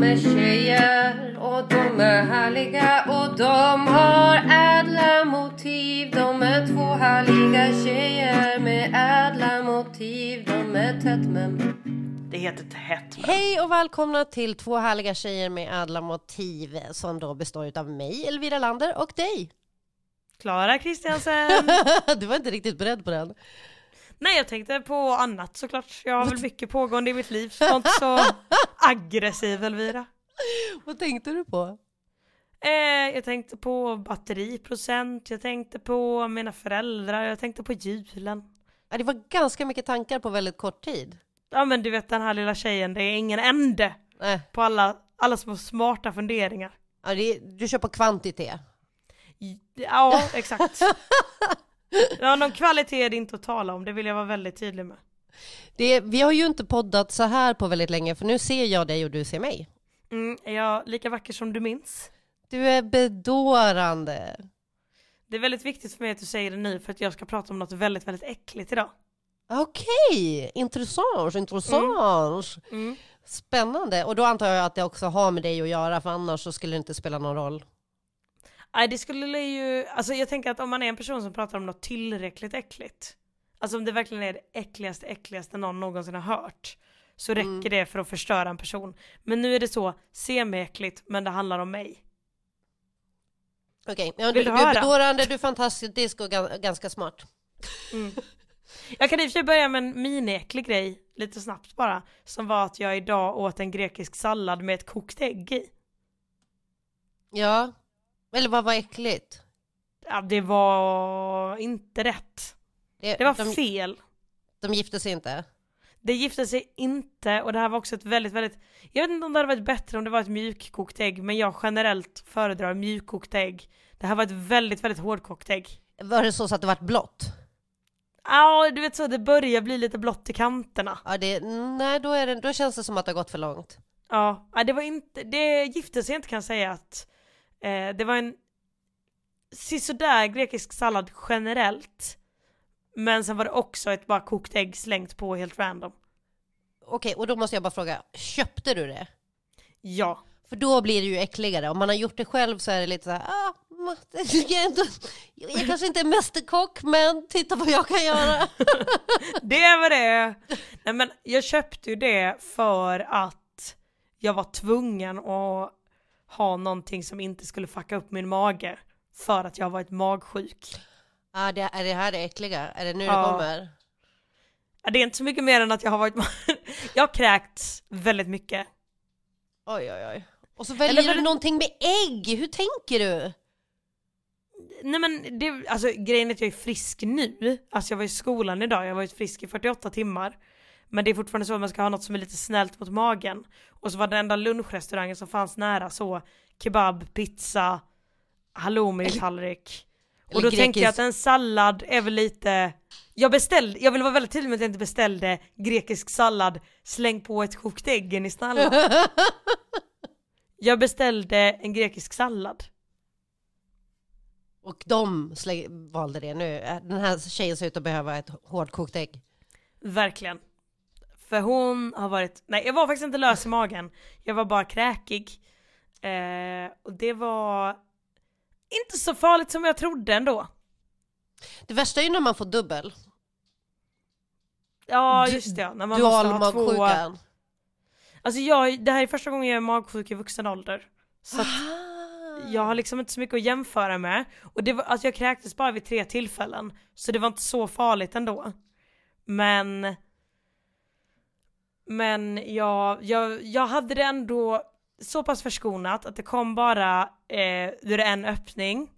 de är tjejer och de är härliga och de har ädla motiv De är två härliga tjejer med ädla motiv De är tätt men Det heter tätt. Hej och välkomna till två härliga tjejer med ädla motiv som då består av mig, Elvira Lander och dig. Klara Kristiansen. Du var inte riktigt beredd på den. Nej jag tänkte på annat såklart. Jag har väl mycket pågående i mitt liv. Så inte så aggressiv Elvira. Vad tänkte du på? Eh, jag tänkte på batteriprocent, jag tänkte på mina föräldrar, jag tänkte på julen. Ja, Det var ganska mycket tankar på väldigt kort tid. Ja men du vet den här lilla tjejen, det är ingen ände Nej, på alla, alla små smarta funderingar. ja, det, du kör på kvantitet. Ja exakt. Ja någon kvalitet är det inte att tala om, det vill jag vara väldigt tydlig med. Det, vi har ju inte poddat så här på väldigt länge för nu ser jag dig och du ser mig. Mm, är jag lika vacker som du minns? Du är bedårande. Det är väldigt viktigt för mig att du säger det nu för att jag ska prata om något väldigt, väldigt äckligt idag. Okej, intressant, intressant. Mm. Spännande. Och då antar jag att det också har med dig att göra för annars så skulle det inte spela någon roll. Nej det skulle ju, alltså jag tänker att om man är en person som pratar om något tillräckligt äckligt, alltså om det verkligen är det äckligaste äckligaste någon någonsin har hört, så räcker Mm. det för att förstöra en person. Men nu är det så semi-äckligt, men det handlar om mig. Okej, ja, du, du är bedårande, du är fantastisk och gan- ganska smart. Jag kan i och för sig börja med en mini-äcklig grej, lite snabbt bara, som var att jag idag åt en grekisk sallad med ett kokt ägg i. Ja, eller vad var äckligt? Ja, det var inte rätt. Det var de, fel. de gifte sig inte? Det gifte sig inte och det här var också ett väldigt, väldigt Jag vet inte om det hade varit bättre om det var ett mjukkokt ägg men jag generellt föredrar mjukkokt ägg Det här var ett väldigt, väldigt hårdkokt ägg Var det så, så att det vart blått? Ja, du vet så, det börjar bli lite blått i kanterna Ja, det, nej, då, är det, då känns det som att det har gått för långt. Ja, ja, det var inte, det gifte sig inte kan jag säga att eh, Det var en sisådär grekisk sallad generellt Men sen var det också ett bara kokt ägg slängt på helt random Okej, och då måste jag bara fråga, köpte du det? Ja För då blir det ju äckligare. Om man har gjort det själv så är det lite så här, ah, jag, kanske inte är mästerkock, men titta vad jag kan göra. Det vad det. Nej men jag köpte ju det för att jag var tvungen att ha någonting som inte skulle fucka upp min mage. För att jag har varit magsjuk. ah, det, är det här det äckliga? Är det nu Ja. det kommer? Ja, Det är inte så mycket mer än att jag har varit Jag har kräkts väldigt mycket. Oj, oj, oj. Och så väljer Eller- du någonting med ägg, hur tänker du? Nej men det, alltså grejen är att jag är frisk nu. Alltså jag var i skolan idag, jag har varit frisk i 48 timmar. Men det är fortfarande så att man ska ha något som är lite snällt mot magen. Och så var det enda lunchrestaurangen som fanns nära så kebab, pizza, halloumi-tallrik. Och då tänker jag att en sallad är väl lite jag beställde, jag vill vara väldigt tydlig med att jag inte beställde grekisk sallad, släng på ett kokt ägg in i snallan. Jag beställde en grekisk sallad. Och de valde det nu. Den här tjejen ser ut att behöva ett hårdkokt ägg. Verkligen. För hon har varit, nej jag var faktiskt inte lös i magen. Jag var bara kräkig. Eh, och det var inte så farligt som jag trodde ändå. Det värsta är ju när man får dubbel. Ja Du- just det, ja, när man måste ha två. Alltså jag, det här är första gången jag är magsjuk i vuxen ålder. Så att jag har liksom inte så mycket att jämföra med. Och det var, alltså jag kräktes bara vid tre tillfällen. Så det var inte så farligt ändå. Men Men jag, jag, jag hade det ändå så pass förskonat att det kom bara eh, en öppning.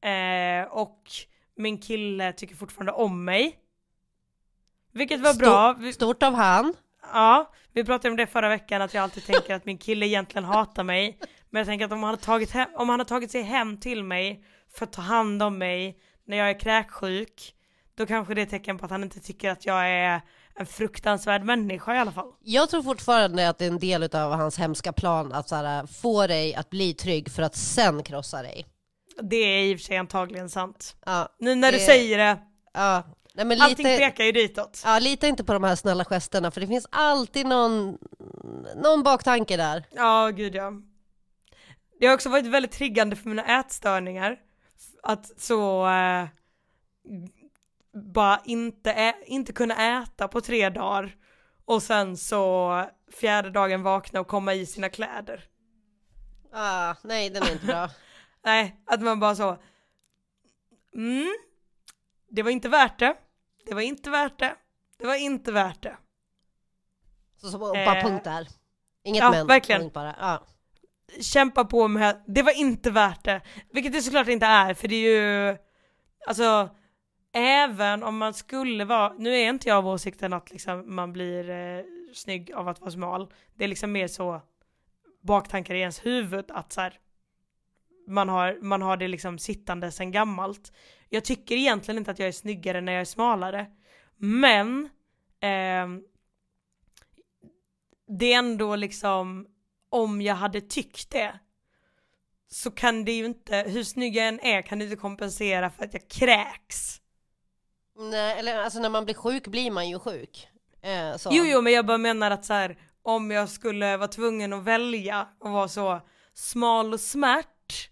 Eh, och min kille tycker fortfarande om mig. Vilket var bra. Vi, Stort av han. ja, vi pratade om det förra veckan att jag alltid tänker att min kille egentligen hatar mig. Men jag tänker att om han har tagit, hem, om han har tagit sig hem till mig för att ta hand om mig när jag är kräksjuk, då kanske det är ett tecken på att han inte tycker att jag är en fruktansvärd människa i alla fall. Jag tror fortfarande att det är en del av hans hemska plan att så här, få dig att bli trygg för att sen krossa dig. Det är i och för sig antagligen sant. Ja, Nu när du Det- säger det, ja. Nej, men allting lite, pekar ju ditåt. ja, lita inte på de här snälla gesterna för det finns alltid någon, någon baktanke där. Ja, gud ja. Det har också varit väldigt triggande för mina ätstörningar. Att så eh, bara inte, ä- inte kunna äta på tre dagar och sen så fjärde dagen vakna och komma i sina kläder. Ah, nej, den är inte bra. Nej, att man bara så mm, det var inte värt det. Det var inte värt det. Det var inte värt det. Så, så bara Eh, punkt där. Inget ja, men, verkligen. bara. Ja. kämpa på med, det var inte värt det. Vilket det såklart inte är, för det är ju, alltså, även om man skulle vara, nu är inte jag av åsikten att liksom man blir eh, snygg av att vara smal. Det är liksom mer så baktankar i ens huvud att så här, man har, man har det liksom sittande sen gammalt. Jag tycker egentligen inte att jag är snyggare när jag är smalare. Men eh, det är ändå liksom om jag hade tyckt det så kan det ju inte, hur snygg jag än är kan det inte kompensera för att jag kräks. Nej, eller alltså när man blir sjuk blir man ju sjuk. Eh, så. Jo jo men jag bara menar att så här, om jag skulle vara tvungen att välja och vara så smal och smärt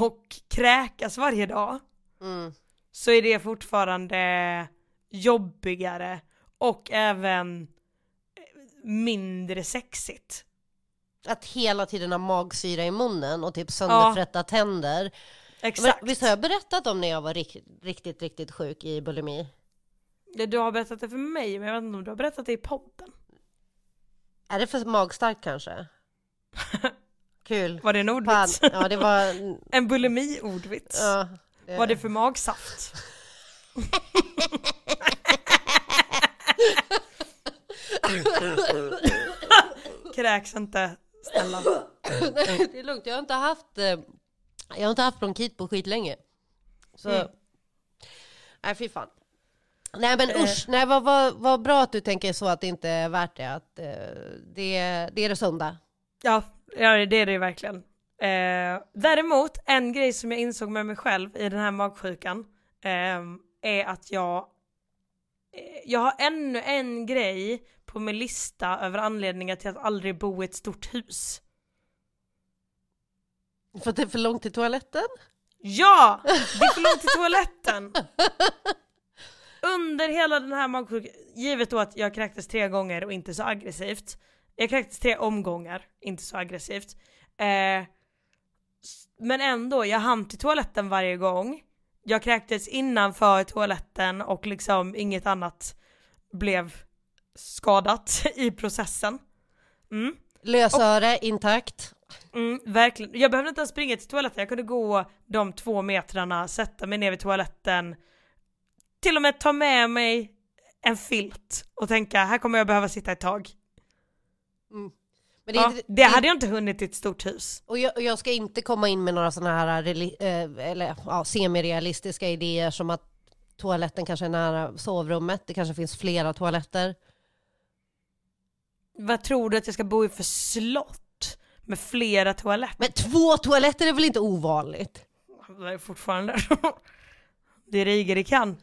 och kräkas varje dag Mm. så är det fortfarande jobbigare och även mindre sexigt. Att hela tiden ha magsyra i munnen och typ sönderfrätta tänder. Men, Exakt. visst har jag berättat om när jag var rikt, riktigt, riktigt sjuk i bulimi? Du har berättat det för mig men jag vet inte om du har berättat det i podden. Är det för magstarkt kanske? Kul. Var det en Fan. ordvits? Ja, det var... En bulimi-ordvits. Ja, det... Vad är det för magsaft? Kräks inte, snälla. det är lugnt, jag har inte haft... Jag har inte haft bronkit på skitlänge. Så... Mm. Nej, fy fan. Nej men Eh. usch, nej vad, vad, vad bra att du tänker så att det inte är värt det. Att eh, det, det är det sunda. Ja, ja det är det verkligen. Eh, däremot, en grej som jag insåg med mig själv i den här magsjukan eh, är att jag eh, jag har ännu en grej på min lista över anledningar till att aldrig bo i ett stort hus. För att det är för långt till toaletten? Ja! Det är för långt till toaletten! Under hela den här magsjukan, givet då att jag kräktes tre gånger och inte så aggressivt. Jag kräktes tre omgångar, inte så aggressivt. Eh, men ändå, jag hann till toaletten varje gång. Jag kräktes innanför toaletten och liksom inget annat blev skadat i processen. Mm. Lösöre intakt. Mm, verkligen. Jag behövde inte ens springa till toaletten, jag kunde gå de två metrarna, sätta mig ner vid toaletten, till och med ta med mig en filt och tänka här kommer jag behöva sitta ett tag. Men det, Ja, det hade jag inte hunnit i ett stort hus. Och jag, och jag ska inte komma in med några sådana här eh, eller, ja, semirealistiska idéer som att toaletten kanske är nära sovrummet. Det kanske finns flera toaletter. Vad tror du att jag ska bo i för slott? Med flera toaletter? Men två toaletter är väl inte ovanligt? Det är fortfarande... det riger det kan.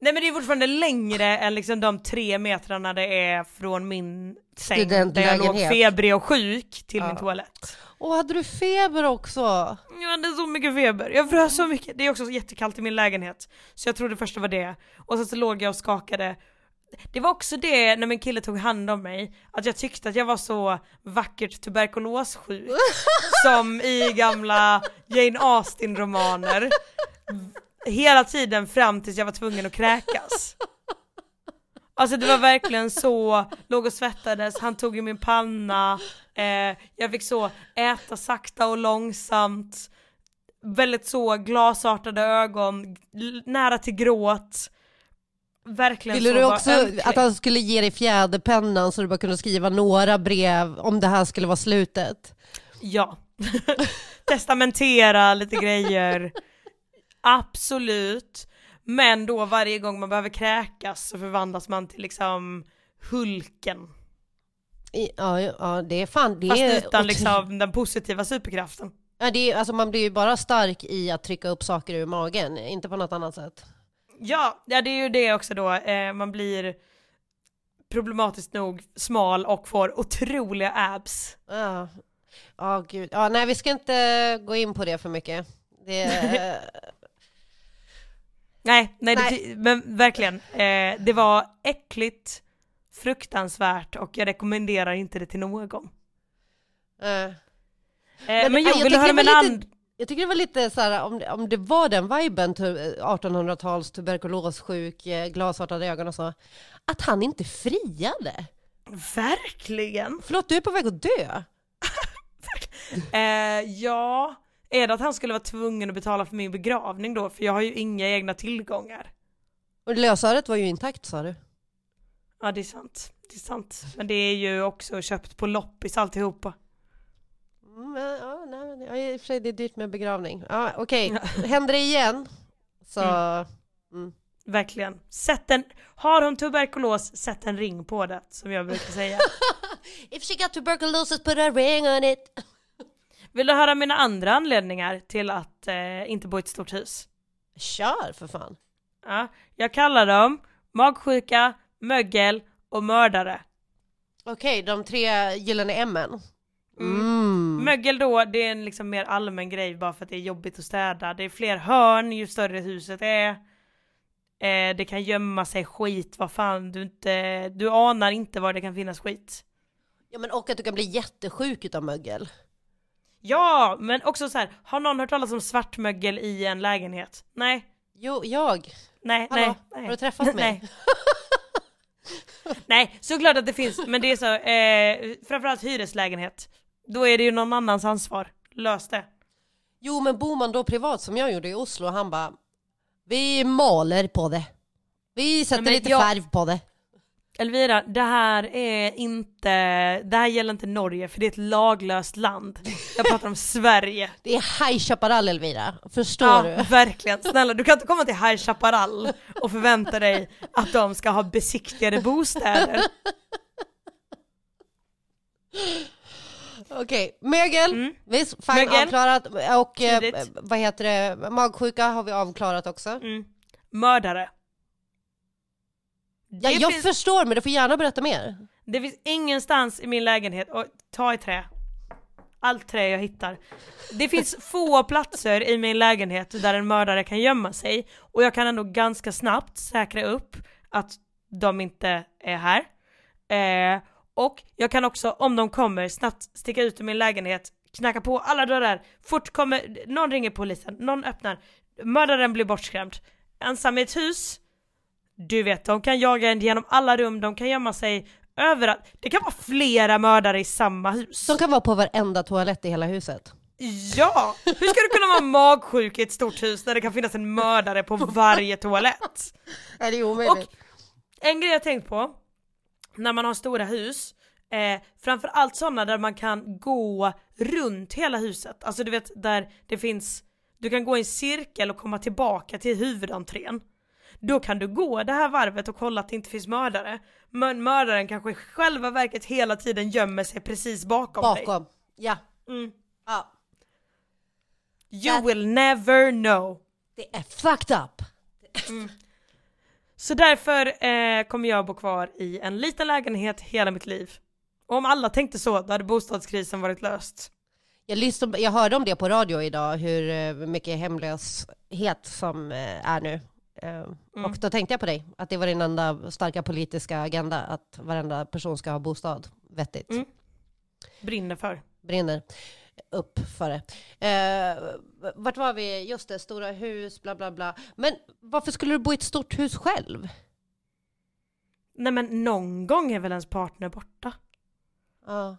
Nej men det är fortfarande längre än liksom de tre metrarna det är från min säng där jag låg febrig och sjuk till Ja. min toalett. Och hade du feber också? Jag hade så mycket feber, jag frös så mycket. Det är också jättekallt i min lägenhet. Så jag trodde först det var det. Och sen så låg jag och skakade. Det var också det när min kille tog hand om mig, att jag tyckte att jag var så vackert tuberkulossjuk. som i gamla Jane Austen-romaner. Hela tiden fram tills jag var tvungen att kräkas. Alltså det var verkligen så, låg och svettades, han tog i min panna, eh, jag fick så äta sakta och långsamt, väldigt så glasartade ögon, nära till gråt. Verkligen Ville du också ömklig. att han skulle ge dig fjäderpennan så du bara kunde skriva några brev om det här skulle vara slutet? Ja. Testamentera lite grejer. Absolut. Men då varje gång man behöver kräkas så förvandlas man till liksom Hulken. Ja, ja det är fan... Det Fast är utan liksom den positiva superkraften. Ja, det är, alltså man blir ju bara stark i att trycka upp saker ur magen, inte på något annat sätt. Ja, ja det är ju det också då. Eh, man blir problematiskt nog smal och får otroliga abs. Ja, ja gud. Ja, nej, vi ska inte gå in på det för mycket. Det, Nej, nej, Nej. Det, men verkligen. Eh, det var äckligt, fruktansvärt och jag rekommenderar inte det till någon. eh. Eh, men, Men, jo, jag vill höra var lite- and... Jag tycker det var lite så här, om, det- om det var den viben, tu- 1800-tals tuberkulossjuk, eh, glasartade ögon och så, att han inte friade. Verkligen! Förlåt, du är på väg att dö. Eh, ja, är det att han skulle vara tvungen att betala för min begravning då? För jag har ju inga egna tillgångar. Och lösöret var ju intakt sa du. Ja, det är sant. Det är sant. Men det är ju också köpt på loppis alltihopa. Mm, men, ja, nej, men, ja, i och för sig det är dyrt med begravning. Ja, Okej, händer det igen så... Mm. Verkligen. Sätt en, har hon tuberkulos, sätt en ring på det, som jag brukar säga. If she got tuberculosis put a ring on it. Vill du höra mina andra anledningar till att eh, inte bo i ett stort hus? Kör för fan. Ja, jag kallar dem magsjuka, mögel och mördare. Okej, de tre gyllene M-en. Mm. Mögel då, det är en liksom mer allmän grej bara för att det är jobbigt att städa. Det är fler hörn ju större huset är. Eh, det kan gömma sig skit, vad fan du inte, du anar inte var det kan finnas skit. Ja men och att du kan bli jättesjuk utav mögel. Ja, men också så här, har någon hört talas om svartmögel i en lägenhet? Nej, Jo, jag. nej, Hallå, nej. har du träffat mig? Nej. nej, såklart att det finns, men det är så, eh, framförallt hyreslägenhet. Då är det ju någon annans ansvar. Lös det. Jo men bor man då privat som jag gjorde i Oslo, han bara Vi maler på det. Vi sätter men lite jag- färg på det. Elvira, det här är inte, det här gäller inte Norge för det är ett laglöst land. Jag pratar om Sverige. Det är High Chaparral Elvira, förstår Ja, du? verkligen. Snälla, du kan inte komma till High Chaparral och förvänta dig att de ska ha besiktigade bostäder. Okej, mögel, Mm. visst, fine, Mögel. avklarat. Och eh, vad heter det, magsjuka har vi avklarat också. Mm. Mördare. Ja, jag finns- förstår men du får gärna berätta mer. Det finns ingenstans i min lägenhet, och ta i trä. Allt trä jag hittar. Det finns få platser i min lägenhet där en mördare kan gömma sig och jag kan ändå ganska snabbt säkra upp att de inte är här. Eh, och jag kan också, om de kommer, snabbt sticka ut ur min lägenhet, knacka på alla dörrar, fort kommer, någon ringer polisen, någon öppnar, mördaren blir bortskrämd. Ensam i ett hus, du vet, de kan jaga en genom alla rum, de kan gömma sig överallt. Det kan vara flera mördare i samma hus. Som kan vara på varenda toalett i hela huset. Ja! Hur ska du kunna vara magsjuk i ett stort hus när det kan finnas en mördare på varje toalett? Är det är omöjligt? Och en grej jag tänkt på, när man har stora hus, eh, framförallt sådana där man kan gå runt hela huset, alltså du vet där det finns, du kan gå i en cirkel och komma tillbaka till huvudentrén. Då kan du gå det här varvet och kolla att det inte finns mördare. Men mördaren kanske i själva verket hela tiden gömmer sig precis bakom, dig. Bakom. Ja. Mm. ja. You That- will never know. Det är fucked up. Så därför eh, kommer jag bo kvar i en liten lägenhet hela mitt liv. Och om alla tänkte så, då hade bostadskrisen varit löst. Jag, lyssnade, jag hörde om det på radio idag, hur eh, mycket hemlöshet som eh, är nu. Eh, Och då tänkte jag på dig, att det var din enda starka politiska agenda, att varenda person ska ha bostad vettigt. Mm. Brinner för. Brinner upp för det. Eh, vart var vi? Just det, stora hus, bla bla bla. Men varför skulle du bo i ett stort hus själv? Nej men någon gång är väl ens partner borta? Ja.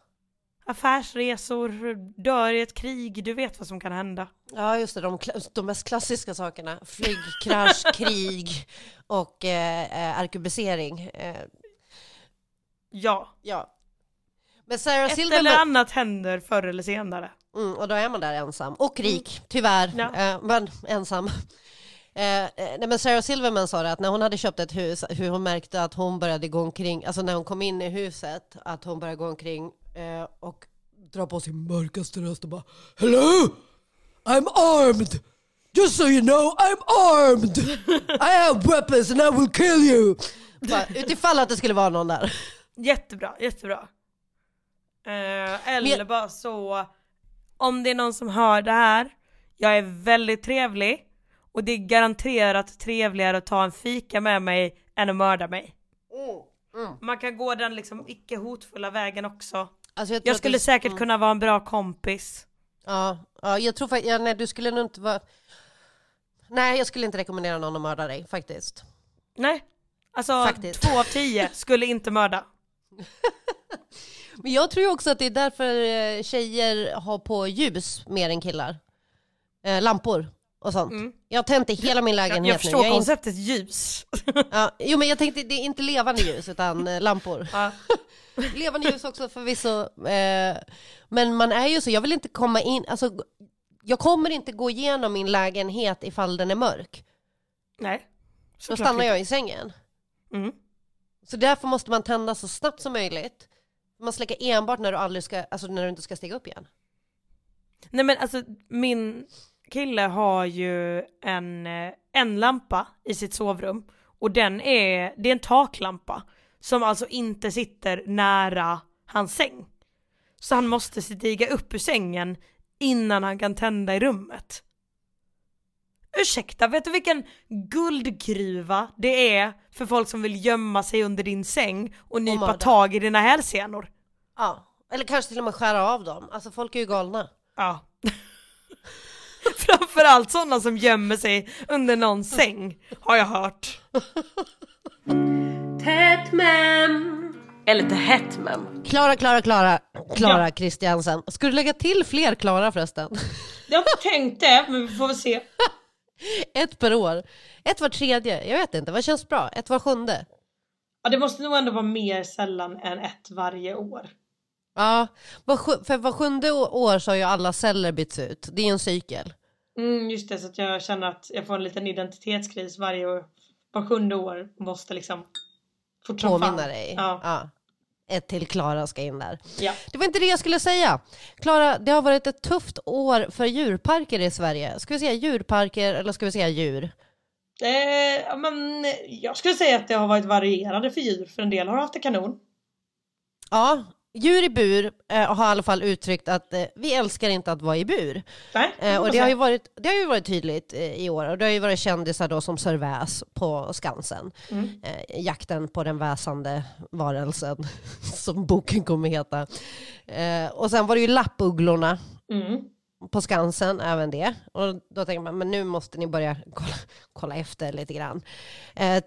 Affärsresor, dör i ett krig, du vet vad som kan hända. Ja, just det. De, de mest klassiska sakerna. Flygkrasch, krig och eh, eh, arkebusering. Eh, Ja, ja. Men Sarah ett Silverman... eller annat händer förr eller senare. Mm, och då är man där ensam. Och rik, tyvärr. Mm. Ja. Eh, men ensam. Eh, eh, nej, men Sarah Silverman sa det att när hon hade köpt ett hus, hur hon märkte att hon började gå omkring, alltså när hon kom in i huset, att hon började gå omkring eh, och dra på sin mörkaste röst och bara Hello! I'm armed! Just so you know, I'm armed! I have weapons and I will kill you! Bara, utifall att det skulle vara någon där. Jättebra, jättebra. Eh, eller Men- bara så, om det är någon som hör det här, jag är väldigt trevlig och det är garanterat trevligare att ta en fika med mig än att mörda mig. Mm. Man kan gå den liksom icke hotfulla vägen också. Alltså, Jag att skulle det- säkert kunna vara en bra kompis. Ja, ja jag tror faktiskt, ja, nej du skulle nog inte vara... Nej, jag skulle inte rekommendera någon att mörda dig faktiskt. Nej, alltså Faktiskt. två av tio skulle inte mörda. Men jag tror också att det är därför eh, tjejer har på ljus mer än killar. Eh, lampor och sånt. Mm. Jag har tänt i hela min Jag, lägenhet jag nu. förstår är inte- konceptet ljus. ja, jo men jag tänkte, det är inte levande ljus utan eh, lampor. Ja. levande ljus också förvisso. Eh, men man är ju så, jag vill inte komma in, alltså jag kommer inte gå igenom min lägenhet ifall den är mörk. Nej. Då stannar jag i sängen. Mm. Så därför måste man tända så snabbt som möjligt. Man släcker enbart när du, aldrig ska, alltså när du inte ska stiga upp igen. Nej men alltså min kille har ju en, eh, en lampa i sitt sovrum och den är, det är en taklampa som alltså inte sitter nära hans säng. Så han måste stiga upp ur sängen innan han kan tända i rummet. Ursäkta, vet du vilken guldgruva det är för folk som vill gömma sig under din säng och nypa mörda. tag i dina hälsenor? Ja, eller kanske till och med skära av dem. Alltså folk är ju galna. Ja. Framförallt sådana som gömmer sig under någons säng, har jag hört. Tätt mem. Eller lite hett men. Klara, Klara, Klara, Klara Ja. Kristiansen. Ska du lägga till fler Klara förresten? Jag har tänkt det, men vi får väl se. Ett per år. Ett var tredje. Jag vet inte, vad känns bra? Ett var sjunde. Ja, det måste nog ändå vara mer sällan än ett varje år. Ja, för var sjunde år så har ju alla celler bytts ut. Det är en cykel. Mm, just det, så att jag känner att jag får en liten identitetskris varje år. Var sjunde år måste liksom fort som Påminna fan. dig. Ja. Ja. Ett till Klara ska in där. ja. Det var inte det jag skulle säga. Klara, det har varit ett tufft år för djurparker i Sverige. Ska vi säga djurparker eller ska vi säga djur? Eh, men jag skulle säga att det har varit varierande för djur, för en del har haft det kanon. Ja, djur i bur eh, har i alla fall uttryckt att eh, vi älskar inte att vara i bur. Eh, och det har, ju varit, det har ju varit tydligt eh, i år och det har ju varit kändisar då som Sir Väs på Skansen. Mm. Eh, jakten på den väsande varelsen som boken kommer heta. Eh, och sen var det ju lappugglorna Mm. på Skansen, även det. Och då tänker man, men nu måste ni börja kolla, kolla efter lite grann.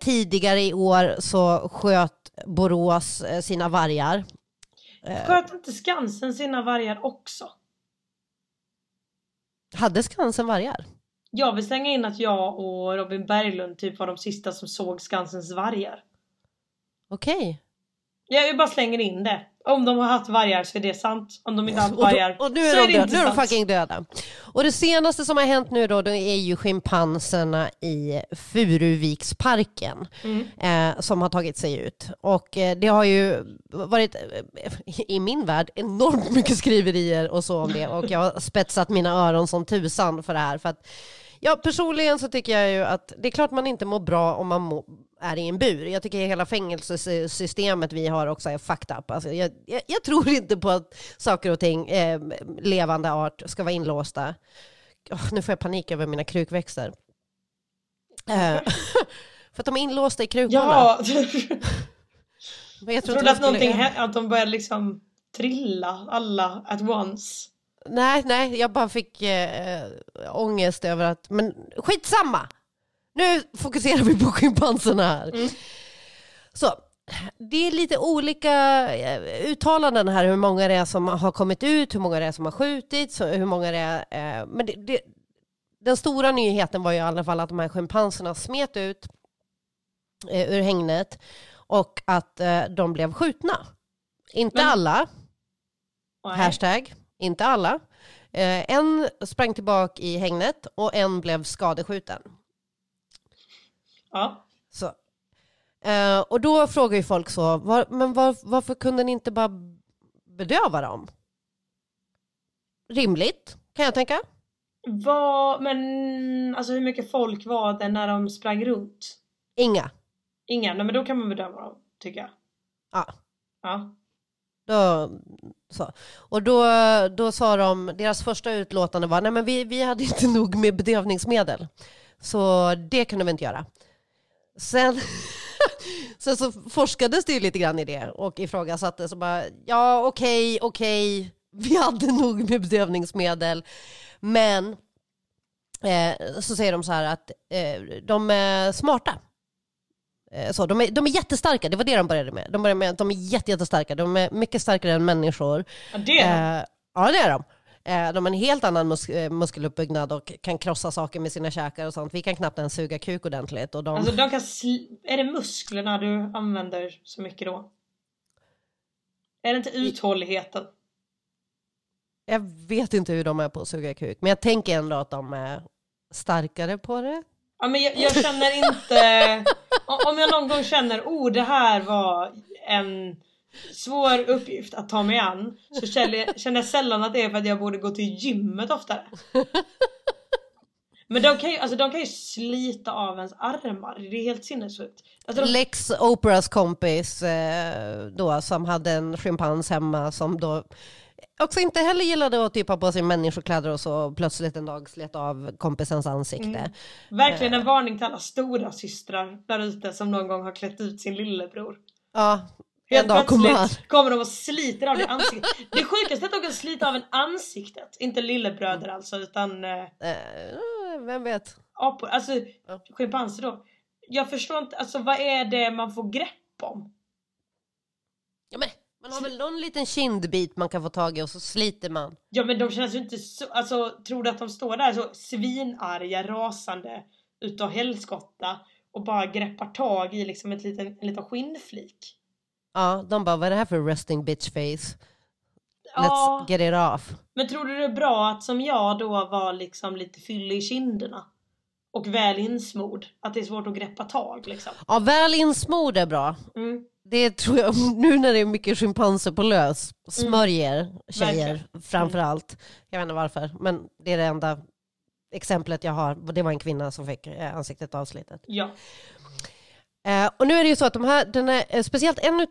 Tidigare i år så sköt Borås sina vargar. Sköt inte Skansen sina vargar också? Hade Skansen vargar? Jag vill slänga in att jag och Robin Berglund typ var de sista som såg Skansens vargar. Okej. Jag bara slänger in det. Om de har haft vargar så är det sant. Om de inte har haft Och, då, vargar och nu så är är de, det döda, inte nu är de sant. fucking döda. Och det senaste som har hänt nu då, det är ju schimpanserna i Furuviksparken Mm. eh, som har tagit sig ut. Och eh, det har ju varit, eh, i min värld, enormt mycket skriverier och så om det. Och jag har spetsat mina öron som tusan för det här. För att, ja, personligen så tycker jag ju att det är klart man inte mår bra om man må, är i en bur. Jag tycker hela fängelsesystemet vi har också är fucked up. Alltså jag, jag, jag tror inte på att saker och ting, eh, levande art, ska vara inlåsta. Åh, nu får jag panik över mina krukväxter. Eh, för att de är inlåsta i krukorna. Ja, Men jag jag tror inte trodde de att skulle- någonting hände, att de började liksom trilla alla at once. Nej, nej, jag bara fick eh, ångest över att, men skitsamma! Nu fokuserar vi på schimpanserna här. Mm. Så, det är lite olika eh, uttalanden här hur många det är som har kommit ut, hur många det är som har skjutits, hur många det är. Eh, men det, det, den stora nyheten var ju i alla fall att de här schimpanserna smet ut eh, ur hängnet och att eh, de blev skjutna. Inte Men- alla, Nej. hashtag, inte alla. En sprang tillbaka i hängnet och en blev skadeskjuten. Ja. Så. Eh, och då frågar ju folk så, var, men var, varför kunde ni inte bara bedöva dem? Rimligt, kan jag tänka. Vad, men alltså hur mycket folk var det när de sprang runt? Inga. Inga, nej men då kan man bedöma dem, tycker jag. Ja. Ja. Då, så. Och då, då sa de, deras första utlåtande var, nej men vi, vi hade inte nog med bedövningsmedel. Så det kunde vi inte göra. Sen, sen så forskades det ju lite grann i det och ifrågasattes och bara, ja okej, okej, vi hade nog med bedövningsmedel. Men eh, så säger de så här att eh, de är smarta. Eh, Så, de, är, de är jättestarka, det var det de började med. De började med att de är jätte, jättestarka, de är mycket starkare än människor. ja det är de. Eh, ja, det är de. Eh, de har en helt annan mus eh, muskeluppbyggnad och kan krossa saker med sina käkar och sånt. Vi kan knappt ens suga kuk ordentligt. Och de... Alltså de kan Är det musklerna du använder så mycket då? Är det inte uthålligheten? Jag vet inte hur de är på att suga kuk, men jag tänker ändå att de är starkare på det. Ja men jag, jag känner inte... Om jag någon gång känner oh det här var en svår uppgift att ta mig an så känner jag, sällan att det är för att jag borde gå till gymmet oftare. Men de kan ju, alltså, de kan ju slita av ens armar, det är helt sinnessjukt. Alltså, de, Lex Operas kompis eh, då, som hade en schimpans hemma som då också inte heller gillade att typ ha på sig människokläder och så plötsligt en dag slet av kompisens ansikte. Mm. verkligen en varning till alla stora systrar där ute som någon gång har klätt ut sin lillebror. Ja, Helt dag kommer han. plötsligt kommer de och sliter av det ansiktet. Det sjukaste är att de kan slita av en ansiktet. Inte lillebröder alltså utan eh, Eh, vem vet? apor. Alltså schimpanser då. Jag förstår inte, alltså vad är det man får grepp om? Ja, men, man har väl någon liten kindbit man kan få tag i och så sliter man. Ja men de känns ju inte så, alltså tror du att de står där så svinarga, rasande utav helskotta och bara greppar tag i liksom ett liten, en liten skinnflik? Ja, de bara, vad är det här för resting bitch face? Let's Ja, get it off. men tror du det är bra att som jag då var liksom lite fyllig i kinderna? Och väl insmord, att det är svårt att greppa tag liksom. Ja, väl insmord är bra. Mm. Det tror jag, nu när det är mycket schimpanser på lös, smörjer tjejer Verkligen. framför allt. Jag vet inte varför, men det är det enda exemplet jag har. Det var en kvinna som fick eh, ansiktet avslitet. Ja. Eh, och nu är det ju så att de här, den är, eh, speciellt en ut-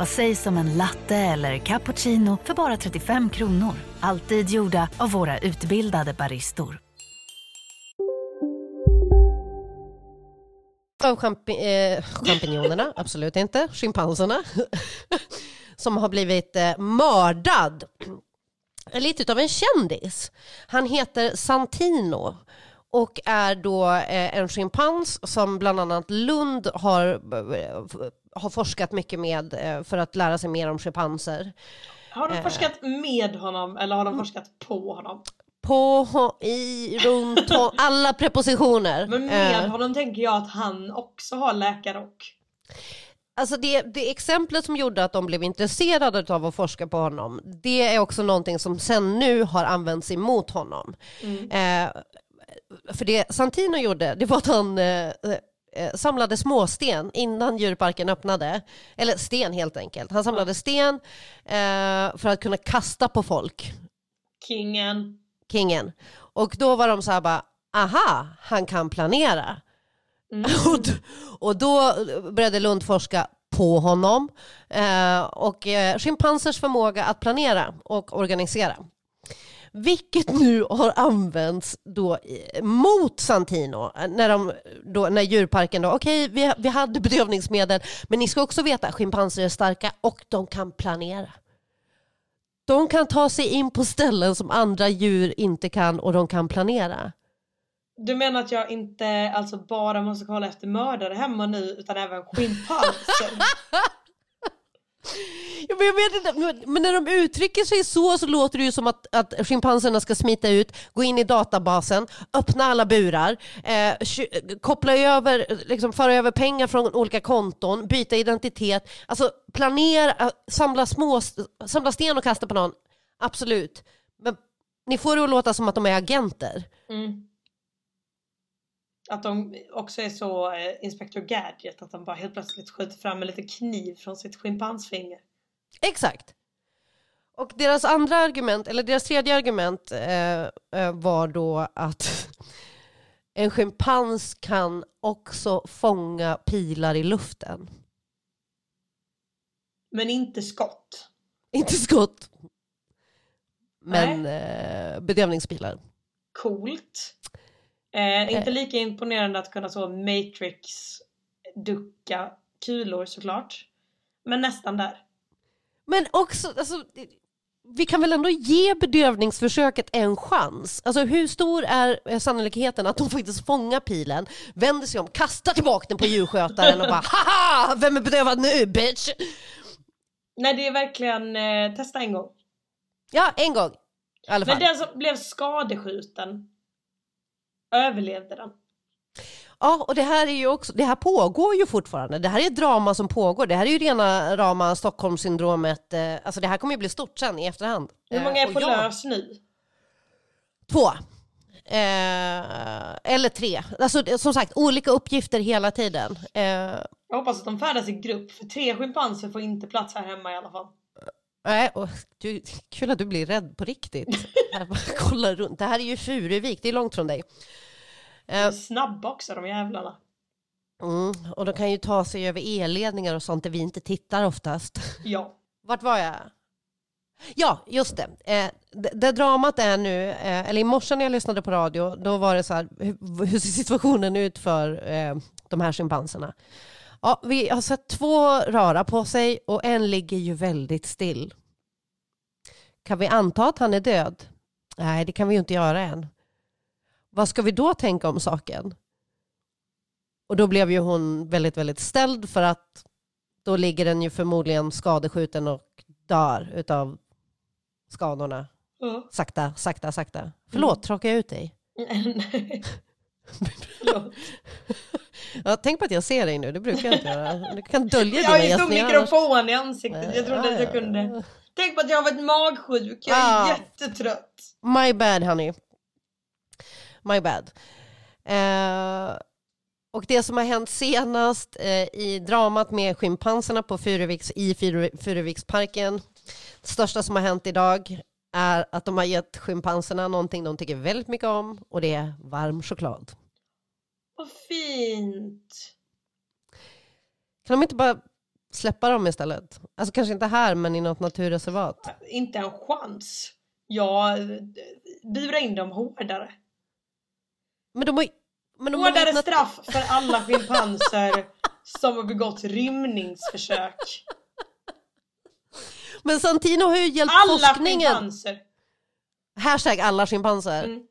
Vad sägs om en latte eller cappuccino för bara 35 kronor? Alltid gjorda av våra utbildade baristor. av champi, eh, champinjonerna, absolut inte, schimpanserna, som har blivit eh, mördad. Lite av en kändis. Han heter Santino och är då eh, en schimpans som bland annat Lund har, eh, har forskat mycket med eh, för att lära sig mer om schimpanser. Har de forskat med honom eller har de forskat på honom? På, i, runt, alla prepositioner. Men med honom tänker jag att han också har läkarrock. Alltså det, det exemplet som gjorde att de blev intresserade av att forska på honom, det är också någonting som sen nu har använts emot honom. Mm. Eh, för det Santino gjorde, det var att han eh, eh, samlade småsten innan djurparken öppnade. Eller sten helt enkelt. Han samlade sten eh, för att kunna kasta på folk, Kingen. kingen. Och då var de så här bara, aha, han kan planera. Och, d- och då började Lund forska på honom eh, och eh, schimpansers förmåga att planera och organisera. Vilket nu har använts då mot Santino när, de, då, när djurparken då, okej vi, vi hade bedövningsmedel men ni ska också veta schimpanser är starka och de kan planera. De kan ta sig in på ställen som andra djur inte kan och de kan planera. Du menar att jag inte alltså bara måste kolla efter mördare hemma nu utan även schimpanser? Ja, men jag vet inte, men- när de uttrycker sig så så låter det ju som att, att schimpanserna ska smita ut, gå in i databasen, öppna alla burar, eh, koppla över, liksom föra över pengar från olika konton, byta identitet, alltså planera, eh, samla, små, samla sten och kasta på någon. Absolut. Men ni får det att låta som att de är agenter. Mm. Att de också är så eh, Inspector Gadget att de bara helt plötsligt skjuter fram en liten kniv från sitt schimpansfinger. Exakt. Och deras andra argument, eller deras tredje argument eh, eh, var då att en schimpans kan också fånga pilar i luften. Men inte skott. Inte skott, men eh, bedövningspilar. Coolt. Eh, inte lika imponerande att kunna så Matrix ducka kulor såklart. Men nästan där. Men också, alltså, vi kan väl ändå ge bedövningsförsöket en chans? Alltså hur stor är eh, sannolikheten att de faktiskt fångar pilen, vänder sig om, kastar tillbaka den på djurskötaren och bara haha, vem är bedövad nu bitch? Nej det är verkligen eh, testa en gång. Ja, en gång. I alla fall. Men den som blev skadeskjuten överlevde den. Ja, och det här är ju också, det här pågår ju fortfarande. Det här är ett drama som pågår. Det här är ju rena rama Stockholmssyndromet. Eh, Alltså det här kommer ju bli stort sen i efterhand. Hur Eh, många är och på ja, lös nu? Två. Eh, eller tre. Alltså som sagt, olika uppgifter hela tiden. Eh, Jag hoppas att de färdas i grupp för tre schimpanser får inte plats här hemma i alla fall. Nej, och du, kul att du blir rädd på riktigt. Kollar runt. Det här är ju Furuvik, det är långt från dig. Eh, snabba också de jävlarna. mm, och de kan ju ta sig över elledningar och sånt där vi inte tittar oftast. Ja. Vart var jag? Ja, just det. Eh, det, det dramat är nu, eh, eller i morse när jag lyssnade på radio, då var det så här, hur, hur ser situationen ut för eh, de här schimpanserna? Ja, vi har sett två röra på sig och en ligger ju väldigt still. Kan vi anta att han är död? Nej, det kan vi ju inte göra än. Vad ska vi då tänka om saken? Och då blev ju hon väldigt, väldigt ställd för att då ligger den ju förmodligen skadeskjuten och dör utav skadorna. Ja. Sakta, sakta, sakta. Förlåt, tråkar jag ut dig? Nej. Förlåt. Ja, tänk på att jag ser dig nu, det brukar jag inte göra. Du kan dölja Jag dina gästningar. annars. mikrofon i ansiktet. Jag trodde att jag kunde. Tänk på att jag har varit magsjuk. Jag är Ah. jättetrött. My bad honey. My bad. Eh, och det som har hänt senast eh, i dramat med schimpanserna på Furuviks, i Furu- Furuviksparken, det största som har hänt idag är att de har gett schimpanserna någonting de tycker väldigt mycket om och det är varm choklad. Vad fint. Kan de inte bara släppa dem istället? Alltså kanske inte här men i något naturreservat. Inte en chans. Jag burar in dem hårdare. Men de har men de har Hårdare nat- straff för alla schimpanser som har begått rymningsförsök. Men Santino har ju hjälpt Alla forskningen. schimpanser. Hashtag alla schimpanser. Mm.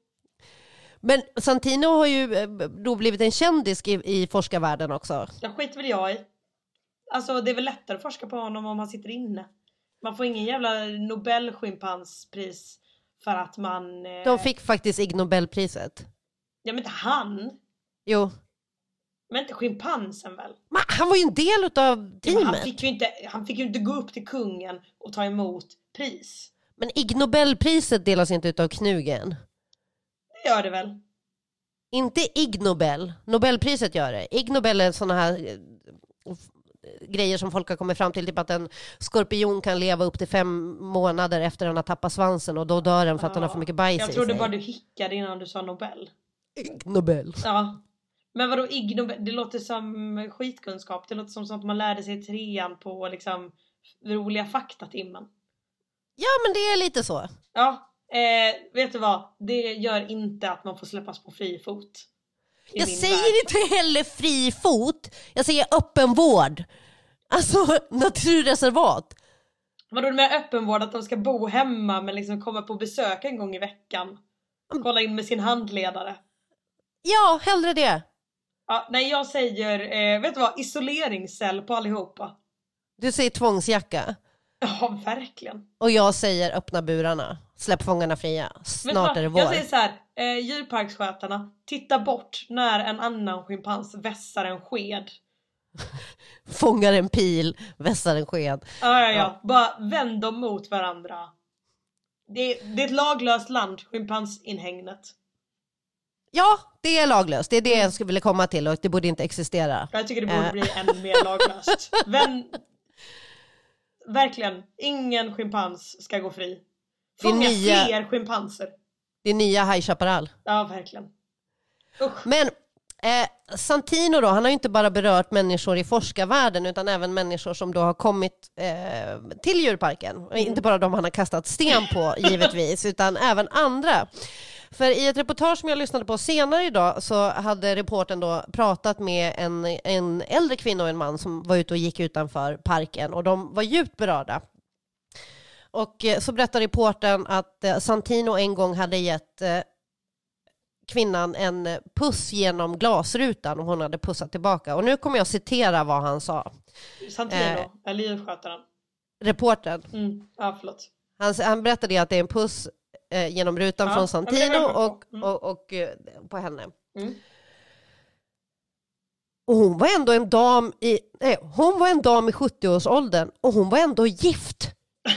Men Santino har ju eh, då blivit en kändis i, i forskarvärlden också. Jag skiter väl jag i. Alltså det är väl lättare att forska på honom om han sitter inne. Man får ingen jävla nobelschimpansspris för att man... Eh... De fick faktiskt Ig Nobelpriset. Ja men inte han. Jo, Men inte schimpansen väl? men han var ju en del av Ja, teamet. han, fick ju inte, han fick ju inte gå upp till kungen och ta emot pris. Men Ig Nobelpriset delas inte ut av Knugen. Gör det väl? Inte Ig Nobel, Nobelpriset gör det. Ig Nobel är sådana här eh, grejer som folk har kommit fram till, typ att en skorpion kan leva upp till fem månader efter att den har tappat svansen och då dör den för att den har för mycket bajs Jag i trodde sig. bara du hickade innan du sa Nobel. Ig Nobel. Ja. Men vadå Ig Nobel? Det låter som skitkunskap. Det låter som sånt man lärde sig i trean på liksom roliga faktatimmen. Ja men det är lite så. Ja, eh, vet du vad? Det gör inte att man får släppas på fri fot. Jag säger värld. inte heller fri fot, jag säger öppen vård. Alltså naturreservat. Vadå med öppenvård? Att de ska bo hemma men liksom komma på besök en gång i veckan? Kolla in med sin handledare. Ja, hellre det. Ja, nej jag säger, eh, vet du vad? Isoleringscell på allihopa. Du säger tvångsjacka. Ja, verkligen. Och jag säger öppna burarna. Släpp fångarna fria. Snart är det vår. Jag säger så här, eh, djurparksskötarna, titta bort när en annan schimpans vässar en sked. Fångar en pil, vässar en sked. Ja, ja, ja. Bara vänd dem mot varandra. Det är, det är ett laglöst land, schimpansinhägnet. Ja, det är laglöst. Det är det jag skulle vilja komma till och det borde inte existera. Jag tycker det borde Eh. bli ännu mer laglöst. Vän... Verkligen, ingen schimpans ska gå fri. Fånga nya- fler schimpanser. Det är nya High Chaparral. Ja, verkligen. Usch. Men eh, Santino då, han har ju inte bara berört människor i forskarvärlden utan även människor som då har kommit eh, till djurparken. Och Inte bara de han har kastat sten på givetvis, utan även andra. För i ett reportage som jag lyssnade på senare idag så hade reporten då pratat med en, en äldre kvinna och en man som var ute och gick utanför parken och de var djupt berörda. Och eh, så berättar reporten att eh, Santino en gång hade gett eh, kvinnan en puss genom glasrutan och hon hade pussat tillbaka. Och nu kommer jag citera vad han sa. Santino, Eh. eller djurskötaren. Reporten. Mm. Ja, förlåt. Han, han berättade att det är en puss eh, genom rutan Ja, från ja, Santino på. och, Mm. och, och eh, på henne. Mm. Och hon var ändå en dam i, nej, hon var en dam i 70-årsåldern och hon var ändå gift.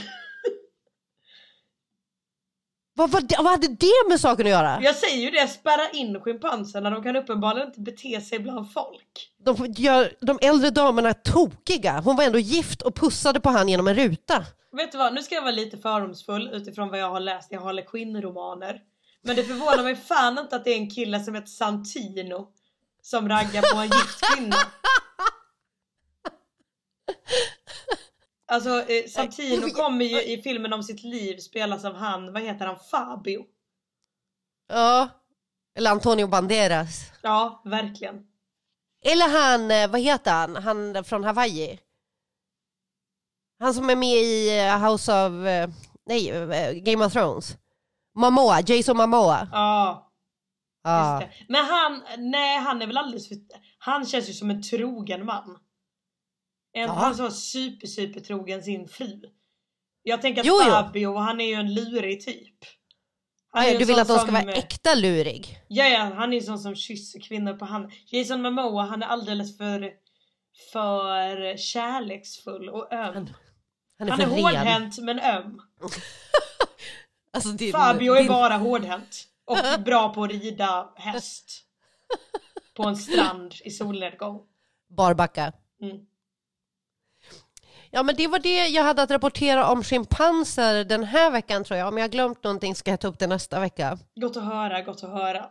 vad, vad, vad hade det med saken att göra? Jag säger ju det, spärra in schimpanserna. De kan uppenbarligen inte bete sig bland folk. De gör de äldre damerna tokiga. Hon var ändå gift och pussade på han genom en ruta. Vet du vad, nu ska jag vara lite fördomsfull utifrån vad jag har läst i Harley Quinn-romaner. Men det förvånar mig fan inte att det är en kille som heter Santino som raggar på en gift kvinna. Alltså eh, Santino kommer ju i filmen om sitt liv spelas av han, vad heter han, Fabio? Ja. Eller Antonio Banderas. Ja, verkligen. Eller han, eh, vad heter han, han från Hawaii? Han som är med i eh, House of, eh, nej, eh, Game of Thrones. Momoa, Jason Momoa. Ja, just det. Men han, nej han är väl alldeles för, han känns ju som en trogen man. En, Ja. Han så super super trogen sin fru. Jag tänker att Jo. Fabio, han är ju en lurig typ. Han ju du vill att de ska som- vara äkta lurig? Ja, ja, han är ju sån som kysser kvinnor på handen. Jason Momoa, han är alldeles för, för kärleksfull och öm. Han Han är är, för ren. hårdhänt men öm. Alltså, din, Fabio är din- bara hårdhänt. Och bra på att rida häst. På en strand i solnedgång. Barbacka. Mm. Ja men det var det jag hade att rapportera om schimpanser den här veckan tror jag. Om jag har glömt någonting ska jag ta upp det nästa vecka. Gott att höra, gott att höra.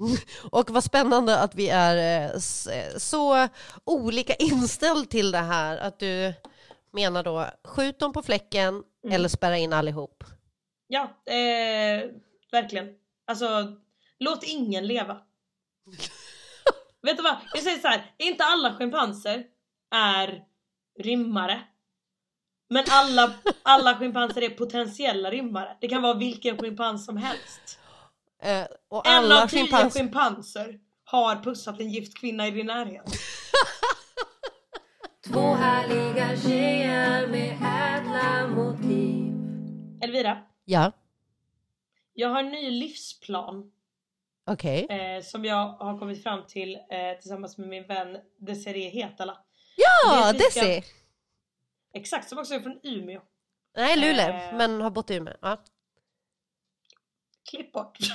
Och vad spännande att vi är eh, eh, så olika inställd till det här. Att du menar då skjut dem på fläcken Mm. eller spärra in allihop. Ja, eh, verkligen. Alltså, låt ingen leva. Vet du vad? Jag säger så här, inte alla schimpanser är rimmare. Men alla, alla schimpanser är potentiella rimmare. Det kan vara vilken schimpans som helst. Eh, och En alla av tio schimpans... schimpanser har pussat en gift kvinna i din närhet. Två härliga tjejer med ädla motiv. Elvira, Ja, jag har en ny livsplan okej. eh, som jag har kommit fram till eh, tillsammans med min vän Desiree Hetala. Ja, ska- Desi! Exakt, som också är från Umeå. Nej, Luleå, Eh. men har bott i Umeå. Ja. Klipp bort.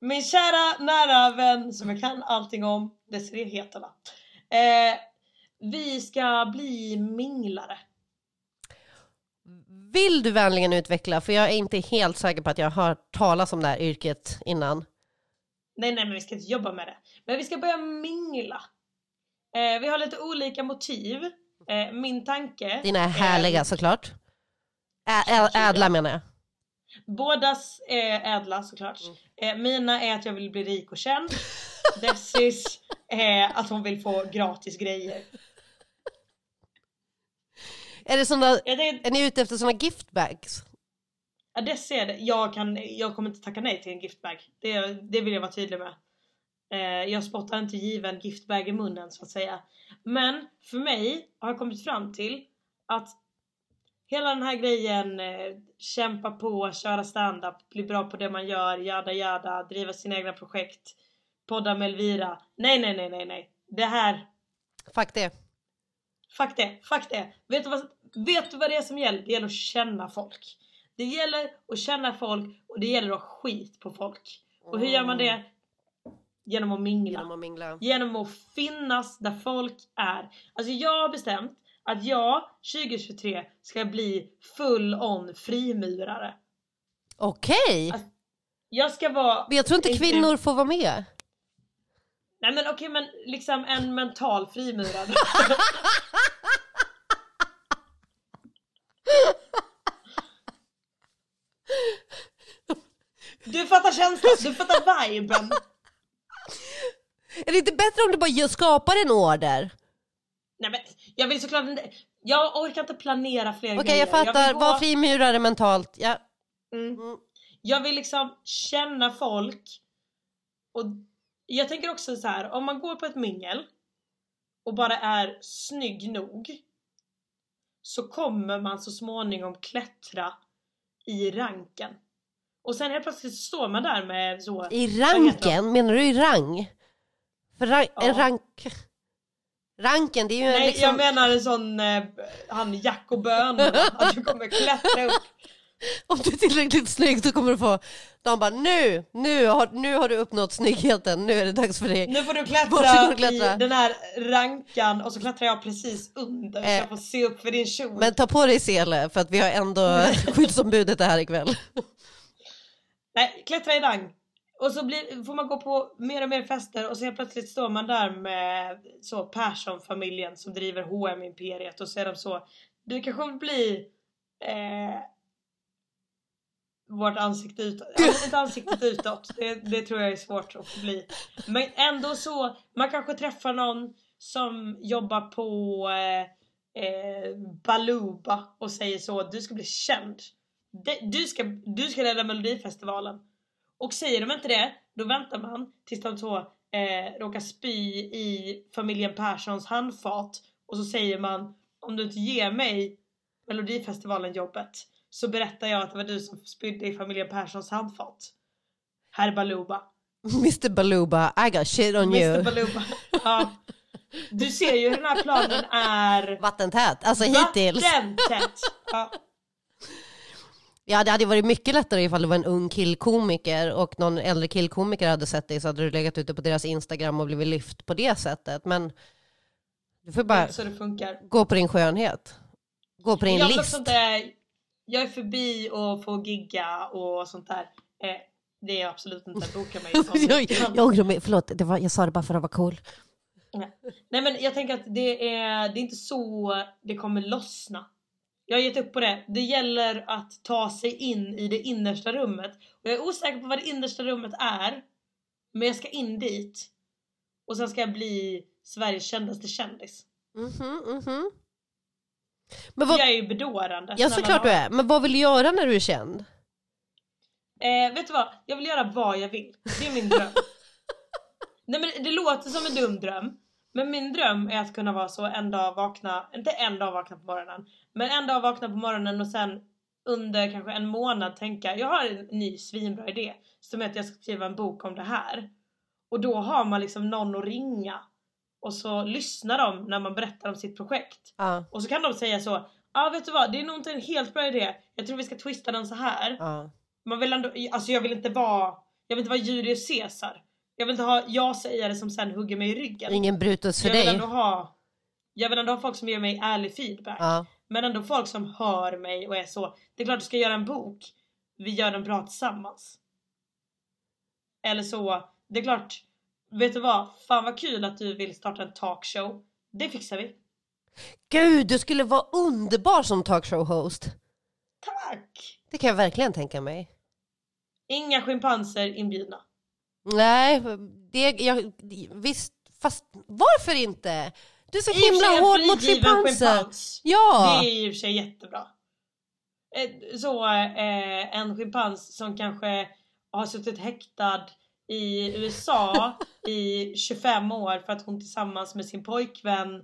Min kära nära vän som jag kan allting om, Desiree heter va? Eh, vi ska bli minglare. Vill du vänligen utveckla? För jag är inte helt säker på att jag har hört talas om det här yrket innan. Nej, nej, men vi ska inte jobba med det. Men vi ska börja mingla. Eh, vi har lite olika motiv. Eh, min tanke... Dina är härliga såklart. Ä ä ädla menar jag. Bådas är ädla såklart. Eh, mina är att jag vill bli rik och känd. Dessis är att hon vill få gratis grejer. Är, det såna, Jag tänkte, är ni ute efter såna giftbags? ja, Desi är det. Jag, kan, jag kommer inte tacka nej till en giftbag. Det, det vill jag vara tydlig med. Eh, jag spottar inte given giftbag i munnen så att säga. Men för mig har jag kommit fram till att hela den här grejen, eh, kämpa på, köra stand-up, bli bra på det man gör, jada jada, driva sina egna projekt, podda med Elvira. Nej, nej, nej, nej, nej. Det här, Fuck det. fuck det, fuck det. Vet du, vad, vet du vad det är som gäller? Det gäller att känna folk. Det gäller att känna folk och det gäller att ha skit på folk. Och hur gör man det? Genom att mingla. Genom att mingla. Genom att finnas där folk är. Alltså jag har bestämt att jag 2023 ska bli full on frimurare. Okej. Alltså, Jag ska vara... Men jag tror inte kvinnor får vara med. Nej men okej men liksom en mental frimurare. Du fattar känslan, du fattar viben. Är det inte bättre om du bara skapar en order? Nej men jag vill såklart inte, jag orkar inte planera fler Okej grejer. jag fattar, vill gå- var frimurare mentalt. Ja. Mm. Mm. Jag vill liksom känna folk och jag tänker också så här, om man går på ett mingel och bara är snygg nog så kommer man så småningom klättra i ranken. Och sen helt plötsligt står man där med så... I ranken? Menar du i rang? För rank, Ja. en rank... Ranken det är ju Nej liksom... jag menar en sån, eh, han Jack och bönorna, att du kommer klättra upp. Om du är tillräckligt snygg så kommer du få... De bara nu, nu har, nu har du uppnått snyggheten, nu är det dags för dig. Nu får du klättra, klättra. i den här rankan och så klättrar jag precis under så Eh. jag får se upp för din kjol. Men ta på dig sele för att vi har ändå skyddsombudet är här ikväll. Nej, klättra i rang. Och så blir, får man gå på mer och mer fester och så helt plötsligt står man där med så Persson-familjen som driver hm imperiet och så är de så Du kanske vill bli eh, vårt ansikte utåt. Alltså, ansiktet utåt, det, det tror jag är svårt att bli. Men ändå så, man kanske träffar någon som jobbar på eh, eh, Baluba och säger så du ska bli känd. Du, ska, du ska leda melodifestivalen. Och säger de inte det, då väntar man tills de så eh, råkar spy i familjen Perssons handfat och så säger man om du inte ger mig melodifestivalen jobbet så berättar jag att det var du som spydde i familjen Perssons handfat. Herr Baluba. Mr Baluba, I got shit on Mr you. Baluba. Ja. Du ser ju hur den här planen är Vattentät, alltså hittills. vattentät. Ja. Ja det hade varit mycket lättare ifall det var en ung killkomiker och någon äldre killkomiker hade sett dig så hade du legat ute på deras Instagram och blivit lyft på det sättet. Men du får bara så det funkar. gå på din skönhet. Gå på din Jag, list. inte, jag är förbi och får gigga och sånt där. Eh, det är absolut inte att boka mig som jag, jag ångrar mig, förlåt, det var, jag sa det bara för att vara cool. Nej men jag tänker att det är, det är inte så det kommer lossna. Jag har gett upp på det. Det gäller att ta sig in i det innersta rummet. Och jag är osäker på vad det innersta rummet är. Men jag ska in dit. Och sen ska jag bli Sveriges kändaste kändis. Mhm, mhm. Men vad, jag är ju bedårande. ja såklart du är, men vad vill du göra när du är känd? Eh, vet du vad? Jag vill göra vad jag vill. Det är min dröm. Nej men det låter som en dum dröm. Men min dröm är att kunna vara så en dag vakna, inte en dag vakna på morgonen. Men en dag vakna på morgonen och sen under kanske en månad tänka jag har en ny svinbra idé. Som är att jag ska skriva en bok om det här. Och då har man liksom någon att ringa. Och så lyssnar de när man berättar om sitt projekt. Ja, Och så kan de säga så. Ja ah, vet du vad, det är nog inte en helt bra idé. Jag tror vi ska twista den så här ja. man vill ändå, alltså jag vill inte vara Jag vill inte vara Julius Caesar. Jag vill inte ha ja-sägare som sen hugger mig i ryggen. Ingen Brutus för jag vill dig. ändå ha jag vill ändå ha folk som ger mig ärlig feedback. Ja. Men ändå folk som hör mig och är så. Det är klart du ska göra en bok. Vi gör den bra tillsammans. Eller så. Det är klart. Vet du vad? Fan vad kul att du vill starta en talkshow. Det fixar vi. Gud, du skulle vara underbar som talkshow-host. Tack! Det kan jag verkligen tänka mig. Inga schimpanser inbjudna. Nej, det, jag, visst, fast varför inte? Du är så I himla hård mot schimpanser. schimpans. Ja, Det är i och för sig jättebra. Eh, Så eh, en schimpans som kanske har suttit häktad i USA i 25 år för att hon tillsammans med sin pojkvän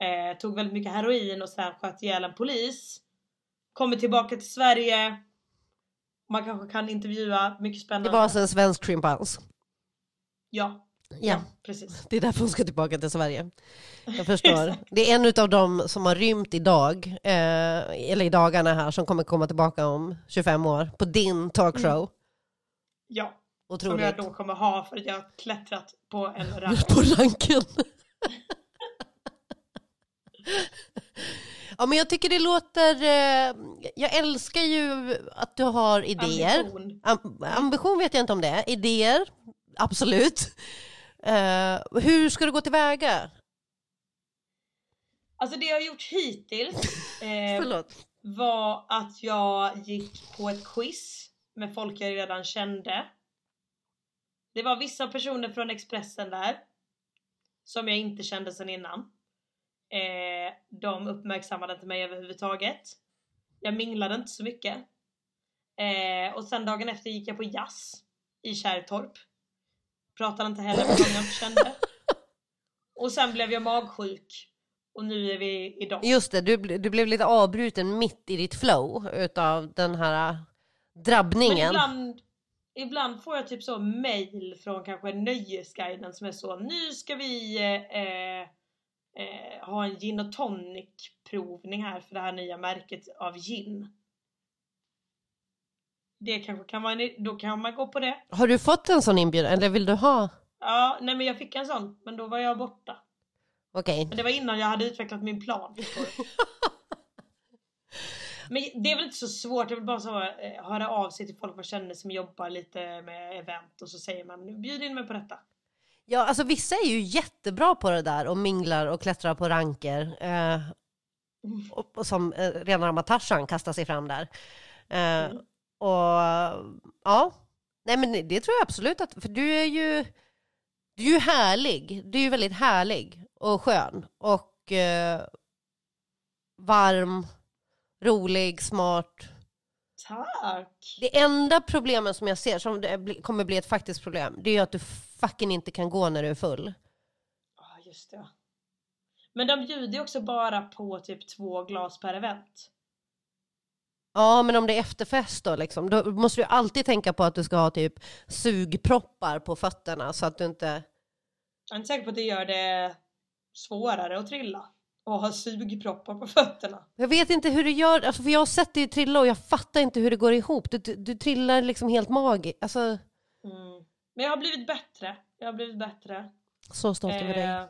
eh, tog väldigt mycket heroin och sen sköt ihjäl en polis. Kommer tillbaka till Sverige. Man kanske kan intervjua, mycket det spännande. var alltså en svensk schimpans. Ja, Ja, precis. det är därför hon ska tillbaka till Sverige. Jag förstår. Det är en av dem som har rymt idag, eh, eller i dagarna här, som kommer komma tillbaka om 25 år på din talkshow. Ja, som Otroligt. jag då kommer ha för att jag har klättrat på en rank. på ranken. ja men jag tycker det låter, eh, jag älskar ju att du har idéer. Ambition. Am- ambition vet jag inte om det är, idéer, absolut. Eh, hur ska du gå tillväga? Alltså det jag har gjort hittills eh, var att jag gick på ett quiz med folk jag redan kände. Det var vissa personer från Expressen där som jag inte kände sedan innan. Eh, de uppmärksammade inte mig överhuvudtaget. Jag minglade inte så mycket. Eh, och sen dagen efter gick jag på jazz i Kärrtorp. Pratade inte heller med någon jag inte kände. Och sen blev jag magsjuk. Och nu är vi idag. Just det, du, du blev lite avbruten mitt i ditt flow utav den här Men drabbningen. ibland, ibland får jag typ så mail från kanske Nöjesguiden som är så Nu ska vi eh, eh, ha en gin och tonic provning här för det här nya märket av gin. Det kanske kan vara en, då kan man gå på det. Har du fått en sån inbjudan eller vill du ha? Ja, nej men jag fick en sån men då var jag borta. Okej. Men det var innan jag hade utvecklat min plan. Men det är väl inte så svårt, jag vill bara så, eh, höra av sig till folk man känner som jobbar lite med event och så säger man bjud in mig på detta. Ja, alltså vissa är ju jättebra på det där och minglar och klättrar på ranker. Eh, och, och som eh, rena rama Tarzan kastar sig fram där. Eh, Mm. Och ja, nej men det tror jag absolut att, för du är ju, du är ju härlig. Du är ju väldigt härlig och skön och eh, varm, rolig, smart. Tack! Det enda problemet som jag ser, som det kommer bli ett faktiskt problem, det är ju att du fucking inte kan gå när du är full. Ja just det. Men de bjuder ju också bara på typ två glas per event. Ja, men om det är efterfest då, liksom, då måste du alltid tänka på att du ska ha typ sugproppar på fötterna så att du inte... Jag är inte säker på att det gör det svårare att trilla. Och ha sugproppar på fötterna. Jag vet inte hur du gör, alltså, för jag har sett dig trilla och jag fattar inte hur det går ihop. Du, du, du trillar liksom helt magiskt. Alltså, Mm. Men jag har blivit bättre. Jag har blivit bättre. så stolt över dig. Eh,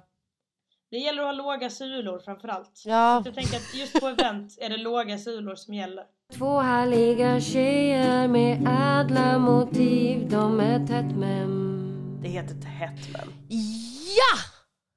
det gäller att ha låga sulor framförallt. Ja, Jag tänker att just på event är det låga sulor som gäller. Två härliga tjejer med ädla motiv De är tätt men Det heter tätt men. ja!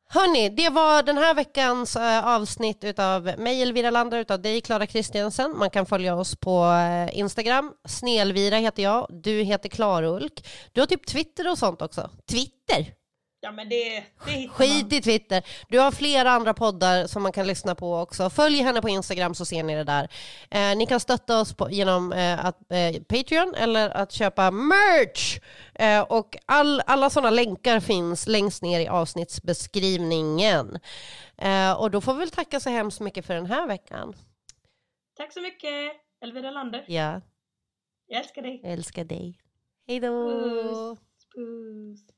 Hörni, det var den här veckans eh, avsnitt utav mig Elvira Lander, utav dig Klara Kristiansen. Man kan följa oss på eh, Instagram. Snelvira heter jag, du heter Klarulk. Du har typ Twitter och sånt också. Twitter? Ja men det, det Skit man. i Twitter. Du har flera andra poddar som man kan lyssna på också. Följ henne på Instagram så ser ni det där. Eh, ni kan stötta oss på, genom eh, att, eh, Patreon eller att köpa merch. Eh, och all, alla sådana länkar finns längst ner i avsnittsbeskrivningen. Eh, och då får vi väl tacka så hemskt mycket för den här veckan. Tack så mycket Elvira Lander. Ja, Jag älskar dig. jag älskar dig. Hej då! Puss. Puss.